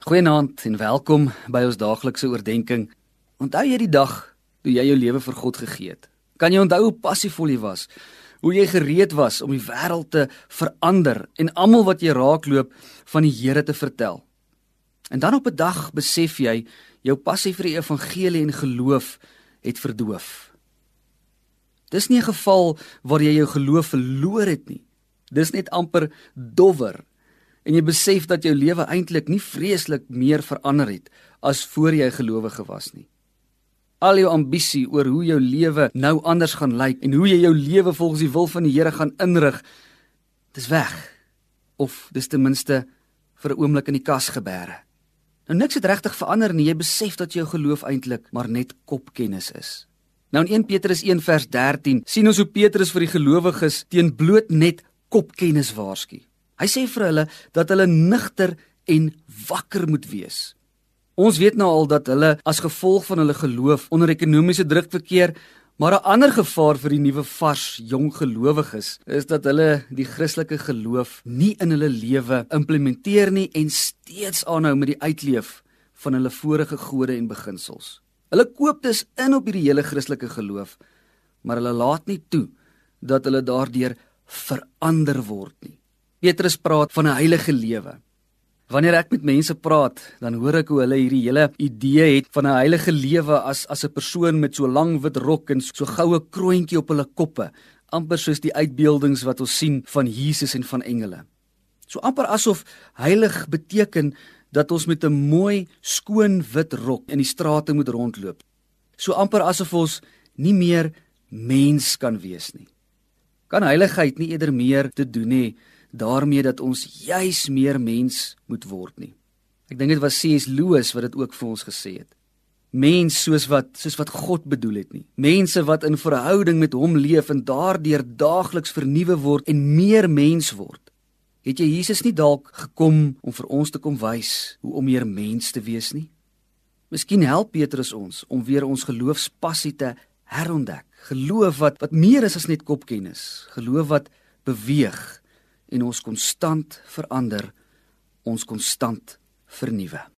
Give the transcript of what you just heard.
Goeienaand en welkom by ons daaglikse oordeenking. Onthou jy die dag toe jy jou lewe vir God gegee het? Kan jy onthou hoe passievol jy was? Hoe jy gereed was om die wêreld te verander en almal wat jy raakloop van die Here te vertel? En dan op 'n dag besef jy jou passie vir die evangelie en geloof het verdoof. Dis nie 'n geval waar jy jou geloof verloor het nie. Dis net amper dowwer en jy besef dat jou lewe eintlik nie vreeslik meer verander het as voor jy gelowige was nie. Al jou ambisie oor hoe jou lewe nou anders gaan lyk en hoe jy jou lewe volgens die wil van die Here gaan inrig, dis weg. Of dis ten minste vir 'n oomblik in die kas gebeere. Nou niks het regtig verander nie. Jy besef dat jou geloof eintlik maar net kopkennis is. Nou in 1 Petrus 1 vers 13 sien ons hoe Petrus vir die gelowiges teen bloot net kopkennis waarsku. Hy sê vir hulle dat hulle nigter en wakker moet wees. Ons weet nou al dat hulle as gevolg van hulle geloof onder ekonomiese druk verkeer, maar 'n ander gevaar vir die nuwe vars jong gelowiges is dat hulle die Christelike geloof nie in hulle lewe implementeer nie en steeds aanhou met die uitleef van hulle vorige gode en beginsels. Hulle koop dus in op hierdie hele Christelike geloof, maar hulle laat nie toe dat hulle daardeur verander word nie. Petrus praat van 'n heilige lewe. Wanneer ek met mense praat, dan hoor ek hoe hulle hierdie hele idee het van 'n heilige lewe as as 'n persoon met so lang wit rok en so goue kroontjie op hulle koppe, amper soos die uitbeeldings wat ons sien van Jesus en van engele. So amper asof heilig beteken dat ons met 'n mooi, skoon wit rok in die strate moet rondloop. So amper asof ons nie meer mens kan wees nie. Kan heiligheid nie eerder meer te doen hê daarmee dat ons juis meer mens moet word nie. Ek dink dit was C.S. Lewis wat dit ook vir ons gesê het. Mens soos wat soos wat God bedoel het nie. Mense wat in verhouding met hom leef en daardeur daagliks vernuwe word en meer mens word. Het jy Jesus nie dalk gekom om vir ons te kom wys hoe om meer mens te wees nie? Miskien help Petrus ons om weer ons geloofspassie te herontdek. Geloof wat wat meer is as net kopkennis. Geloof wat beweeg en ons konstant verander, ons konstant vernuwe.